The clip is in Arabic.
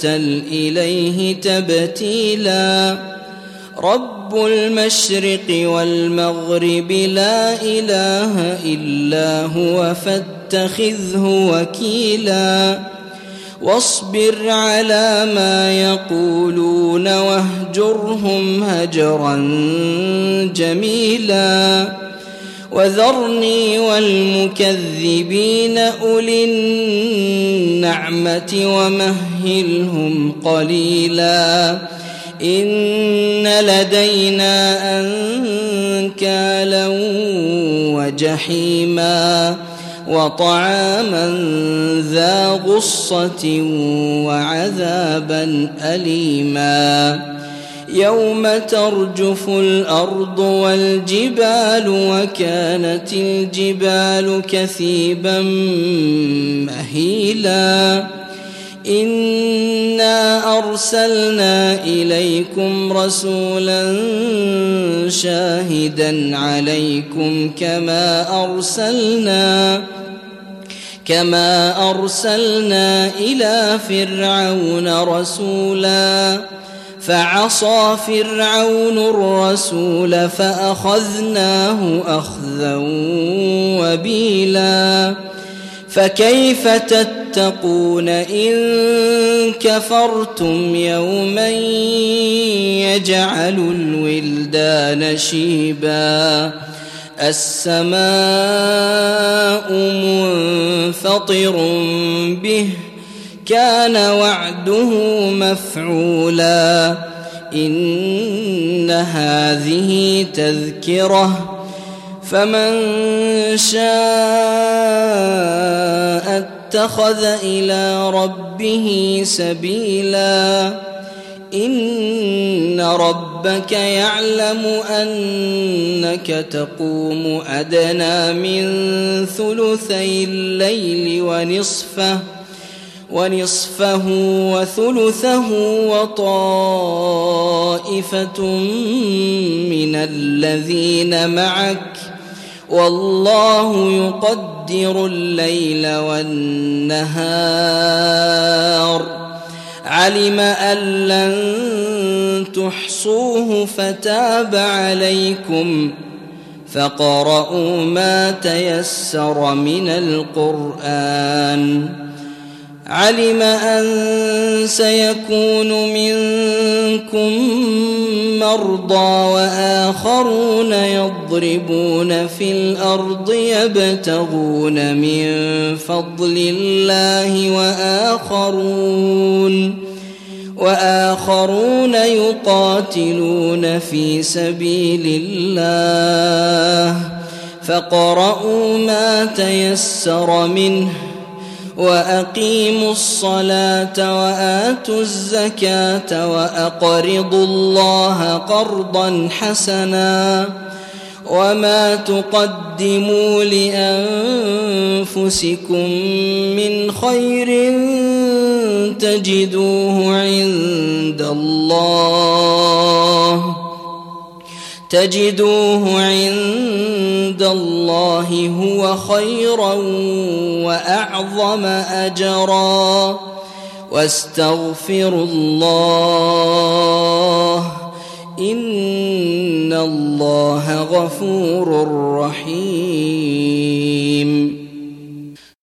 تبتل إليه تبتيلا. رب المشرق والمغرب لا إله إلا هو فاتخذه وكيلا. واصبر على ما يقولون واهجرهم هجرا جميلا. وذرني والمكذبين أولي النعمة ومهلهم قليلا. إن لدينا أنكالا وجحيما وطعاما ذا غصة وعذابا أليما. يوم ترجف الأرض والجبال وكانت الجبال كثيبا مهيلا. إنا أرسلنا إليكم رسولا شاهدا عليكم كما أرسلنا كما أرسلنا إلى فرعون رسولا. فعصى فرعون الرسول فأخذناه أخذا وبيلا. فكيف تتقون إن كفرتم يوما يجعل الولدان شيبا؟ السماء منفطر به كان وعده مفعولا. إن هذه تذكرة. فمن شاء اتخذ إلى ربه سبيلا. إن ربك يعلم أنك تقوم أدنى من ثلثي الليل ونصفه. ونصفه وثلثه وطائفة من الذين معك والله يقدر الليل والنهار. علم أن لن تحصوه فتاب عليكم. فقرأوا ما تيسر من القرآن. علم أن سيكون منكم مرضى وآخرون يضربون في الأرض يبتغون من فضل الله وآخرون وآخرون يقاتلون في سبيل الله فقرأوا ما تيسر منه وأقيموا الصلاة وآتوا الزكاة وأقرضوا الله قرضا حسنا وما تقدموا لأنفسكم من خير تجدوه عند الله تجدوه عند الله هو خيرا وأعظم أجرا. واستغفروا الله إن الله غفور رحيم.